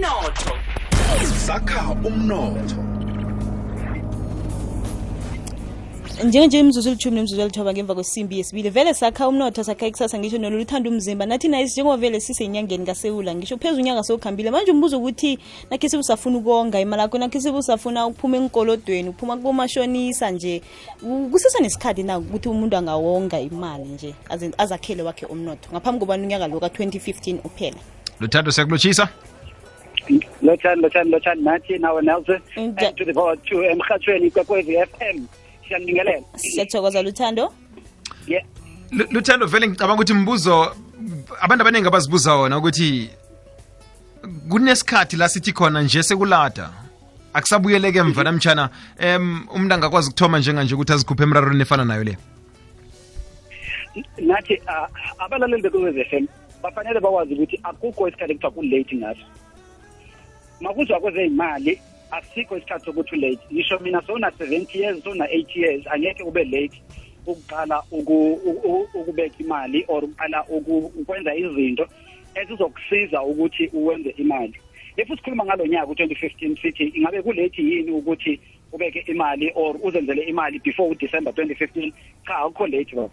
umnotho. Sakha umnotho. Njenganje imzuzu elithumi nemzuzu elithoba ngemva kwesimbi yesibili vele sakha umnotho sakha ikusasa ngisho nolo luthanda umzimba. Nathi naye njengoba vele sisenyangeni kasewula ngisho phezu unyanga sewukhambile manje umbuzo ukuthi nakhe sebusafuna ukonga imali akho nakhe sebusafuna ukuphuma enkolodweni uphuma komashonisa nje kusese kusesa nesikhathi na ukuthi umuntu angawonga imali nje azakhele wakhe umnotho? Ngaphambi kobani unyaka lo ka-2015 uphela. Luthando siyakulotshisa lotshani lotshani lotshani nathi nawe nelson and to the board to emhathweni kwekwezi f m siyanibingelela siyathokoza luthando. Yeah. Lu- luthando vele ngicabanga ukuthi mbuzo abantu abaningi abazibuza wona ukuthi kunesikhathi la sithi khona nje sekulada? Akusabuyeleke emva namtshana um umuntu angakwazi ukuthoma njenganje ukuthi azikhuphe emrarweni efana nayo le? Nathi abalaleli bekwekwezi f m bafanele bakwazi ukuthi akukho isikhathi ekuthiwa kulate ngaso makuzwa kwezeyimali asikho isikhathi sokuthi u-late. Ngisho mina sowuna-seventy years sowuna-eighty years angeke ube late ukuqala uku- u- u- ukubeka imali or uqala uku- ukwenza izinto ezizokusiza ukuthi uwenze imali. If sikhuluma ngalo nyaka u-twenty fifteen sithi ingabe kulate yini ukuthi ubeke imali or uzenzele imali before udecember twenty fifteen? Cha akukho late baba.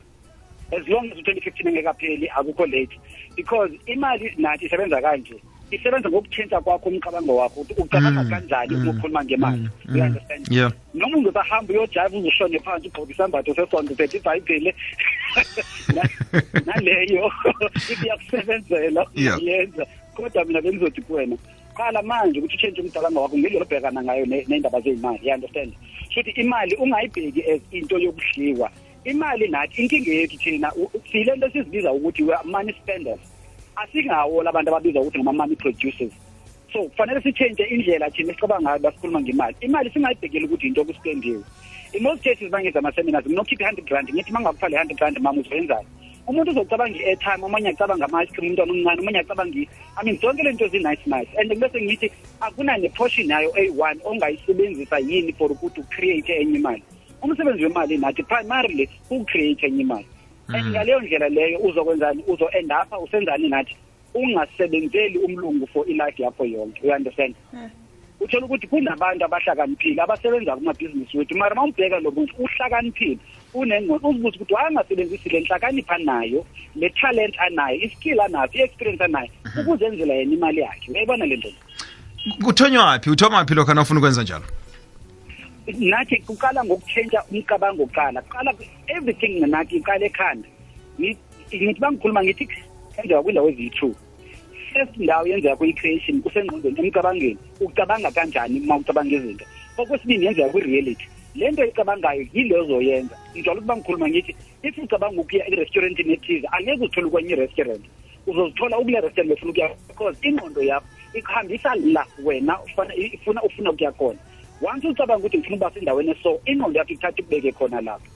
As long as u-twenty fifteen engekapheli akukho late. Because imali nathi isebenza kanje. Isebenza ngokutshintsha kwakho umcabango wakho ukuthi ucabanga Mm, kanjani mm, uma ukhuluma ngemali. Mm, understand? Yeah. noma ungezahamba uyojayiva uzushone phansi ugqoke isambatho sesonto sethe ibhayibhile. Naleyo. Iyakusebenzela Yeah. uyenza. Kodwa mina bengizothi kuwena qala manje ukuthi utshentshe umcabango wakho ngendlela obhekana ngayo ney'ndaba zey'mali. You understand? Futhi imali ungayibheki as into yokudliwa. Imali nathi inkinga yethu thina sile nto sizibiza ukuthi we-money spenders asingawo labantu ababiza ukuthi ngama-money producers. So kufanele sitshentshe indlela thina esicabanga ngayo basikhuluma ngemali. Imali singayibhekeli ukuthi into yokuspendiwe in most cases bangenza ama-seminars nginokhipha i-hundred rand ngithi uma ngakufa le hundred rand mama uzenzani umuntu uzocabanga i-airtime omunye acabanga ama-ice cream umntwana omncane omunye acabanga i- i mean zonke le nto zi-nice nice. And bese ngithi akuna ne-portion yayo eyi-one ongayisebenzisa yini for ukuthi ucreate enye imali. Umsebenzi wemali nathi primarily ukucreate enye imali. And ngaleyo ndlela leyo uzokwenzani uzo-end usenzani nathi? Ungasebenzeli umlungu for ilife yakho yonke uyaunderstand understand? Uthola ukuthi kunabantu abahlakaniphile abasebenza kumabhizinisi wethu. Mara uma umbheka lo muntu uhlakaniphile. Unengqondo uzibuza ukuthi wayengasebenzisi le nhlakanipha anayo le talent anayo i-skill anayo i-experience anayo ukuzenzela yena imali yakhe. Uyayibona le nto? Kuthonywaphi uthomaphi lokho ufuna ukwenza njalo nathi kuqala ngokutshentsha umcabango kuqala. Kuqala everything nathi iqala ekhanda. Ngi- ngithi bangikhuluma ngithi yenzeka kwindawo eziyi-two. First ndawo yenzeka kwi-creation kusengqondweni emcabangeni ucabanga kanjani uma ucabanga izinto? Okwesibili yenzeka kwi-reality. Le nto ecabangayo yile ozoyenza. Ngijwala ukuba ngikhuluma ngithi if ucabanga ukuya erestaurantini ethize angeke uthole kwenye irestaurant. Uzozithola ukule restaurant befuna ukuya because ingqondo yakho ikuhambisa la wena ufuna ufuna ukuya khona once ucabanga ukuthi ngifuna ukuba sendaweni eso ingqondo yakho ikuthatha ikubeke khona lapho.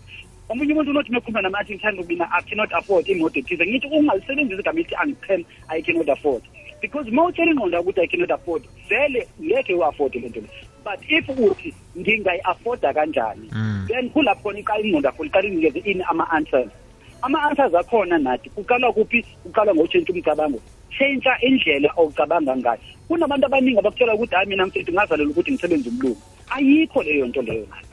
Omunye umuntu unothi mekhuluma nami athi ngithanda mina i cannot afford imoto ethize. Ngithi ungalisebenzisi igama elithi angiqhela i cannot afford. Because uma utshela ingqondo yakho ukuthi i cannot afford vele ngeke u-afford le nto le. But if uthi ngingayi-afforda kanjani Mm. then kulapho khona iqala ingqondo yakho liqala inikeze ini ama-answers. Ama-answers akhona nathi kuqala kuphi? Kuqala ngotshentsha umcabango. Tshentsha indlela ocabanga ngayo. Kunabantu abaningi abakutshela ukuthi hayi mina mfethu ngazalela ukuthi ngisebenze umlungu. Ayikho leyo nto leyo nayo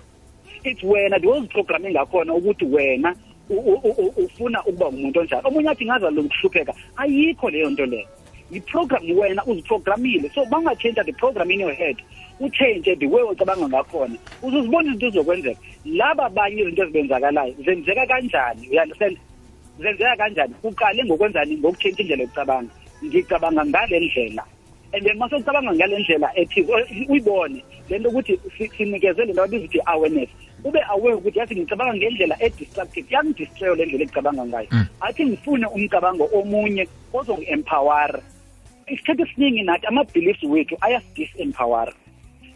it's wena ndiwoziprogramme ngakhona ukuthi wena u- u- u- u- ufuna ukuba ngumuntu onjani omunye athi ngazalela ukuhlupheka ayikho leyo nto leyo. Yiprogram wena uziprogramile so bangatshentsha the program in your head utshentshe the way ocabanga ngakhona. Uzozibona izinto ezizokwenzeka laba abanye izinto ezibenzakalayo zenzeka kanjani uyanderstand zenzeka kanjani? Kuqale ngokwenzani ngokutshentsha indlela yokucabanga. Ngicabanga ngale ndlela. And then mase ucabanga ngale ndlela ethi uyibone. Le nto ukuthi si- sinikezele la babiza ukuthi awareness. Ube aware ukuthi yathi ngicabanga ngendlela e-destructive yangidistrayo le ndlela engicabanga ngayo. Mm. athi ngifune umcabango omunye ozongi-empowera. Isikhathi esiningi nathi ama-beliefs wethu ayasi-disempowera.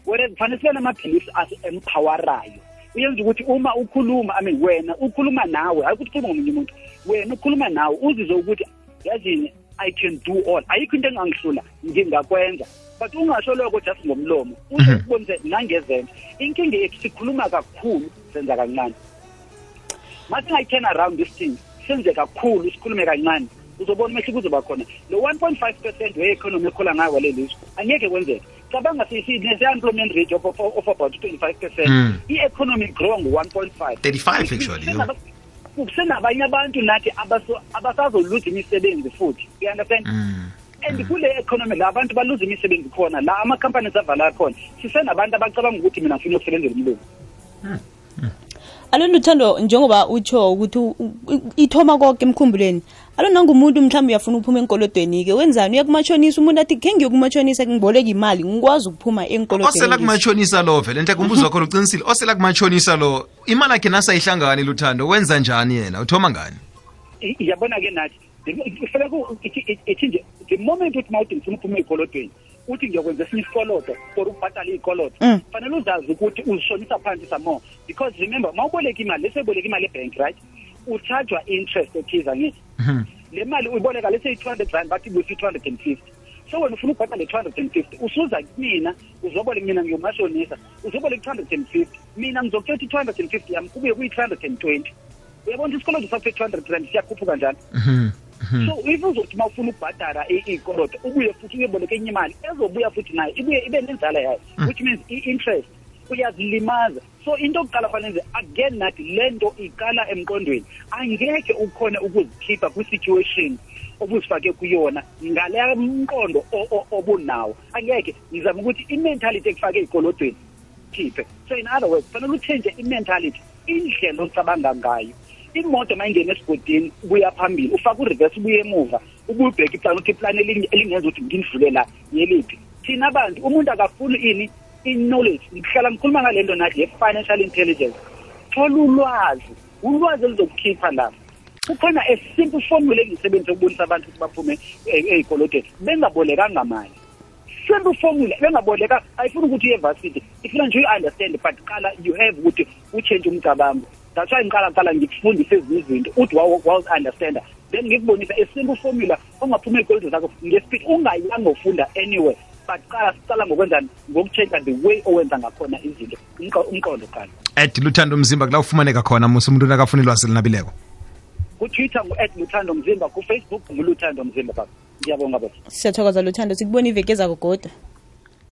Whereas kufanele sibe nama-beliefs asi-empowerayo uyenza ukuthi uma ukhuluma i mean wena ukhuluma nawe hayi ukuthi ukhuluma ngomunye umuntu wena ukhuluma nawe uzizwe ukuthi yazini i can do all. Ayikho into engangihlula ngingakwenza. But ungasho lokho just ngomlomo uze kubonise nangezenzo inkinga yethu sikhuluma kakhulu senza kancane. Masingayi-turn around this thing senze kakhulu sikhulume kancane. Uzobona umehluko uzoba khona. Lo 1.5 percent we-economy ekhula ngayo kwale lizwe angeke kwenzeke. Cabanga sine-unemployment rate of, of, of about 25 percent. Mm. i-economy grow ngo-1.5 35 actually. Kusenabanye abantu nathi abaso- abasazoluza imisebenzi futhi. You understand? Mm. and kule economy la abantu baluza imisebenzi khona la ama-companies avala khona. Sisenabantu abacabanga ukuthi mina ngifuna ukusebenzela umlungu alo uthando njengoba utsho ukuthi ithoma konke emkhumbulweni alo nangumuntu mhlawumbe uyafuna ukuphuma enkolodweni-ke wenzani uya kumashonisa umuntu athi khe ngiyokumatshonisa ngiboleka imali ngikwazi ukuphuma osela kumatshonisa lo vele nhle kumbuzo wakho ucinisile osela kumatshonisa lo imali yakhe nasayihlangani luthando wenza njani yena uthoma ngani yabona-ke nathi ithi- nje the moment uthi mawuthi ngifuna uphuma ey'kolotweni uthi ngiyokwenza esinye isikoloto for ukubhatala iy'koloto Mm. fanele uzazi ukuthi uzishonisa phansi some more because remember ma uboleka imali leseboleka imali ebhenki right ucharjwa interest ethize angithi Mhm. le mali uyiboleka leseyi-two hundred rand bathi busi two hundred and fifty so wena ufuna ukubhatala le two hundred and fifty usuza kumina uzoboleka mina ngiyomashonisa uzoboleka i-two hundred and fifty mina ngizokuthetha i-two hundred and fifty yami kubuye kuyi-two hundred and twenty uyabona isikoloto sakho se-two hundred rand siyakhuphuka njalo. Mhm. So if uzothi uma ufuna ukubhadala i- iy'koloto ubuye futhi uyeboleka enye imali ezobuya futhi nayo ibuye ibe nenzala yayo which means i-interest uyazilimaza. So into yokuqala fanele nze again nathi le nto iqala emqondweni angeke ukhone ukuzikhipha kwi-situation obuzifake kuyona ngale mqondo o- o- obunawo. Angeke ngizama ukuthi i-mentality ekufake ey'kolodweni khiphe so in other words fanele utshentshe i-mentality indlela ocabanga ngayo. Imoto uma ingena esigodini ubuya phambili ufake ureverse ubuye emuva ubuye ubheke iplani uthi iplani elinye- elingenza ukuthi ngindlule la yeliphi. Thina abantu umuntu akafuni ini i-knowledge ngihlala ngikhuluma ngale nto nathi ye-financial intelligence. Thola ulwazi ulwazi elizokukhipha lapha kukhona a simple formula engiyisebenzisa ukubonisa abantu ukuthi baphume e- ey'koloteni bengabolekanga mali. Simple formula bengaboleka ayifuni ukuthi uye varsity ifuna nje uyi-understand but qala you have ukuthi uchange umcabango. That's why ngiqala qala ngikufundise ezinye izinto uthi wawu-understanda then ngikubonisa a simple formula ongaphuma ey'koloteni zakho ngespeed ungayanga ufunda anywhere. But qala siqala ngokwenzani ngokutshentsha the way owenza ngakhona izinto. Umqondo qala. Ed luthando mzimba kula ufumaneka khona musa umuntu nakafuna ilwazi linabileko kutwitter ngu-ed luthando mzimba kufacebook nguluthando mzimba baba. Ngiyabonga baba. Siyathokoza luthando. Sikubona iveke ezakugoda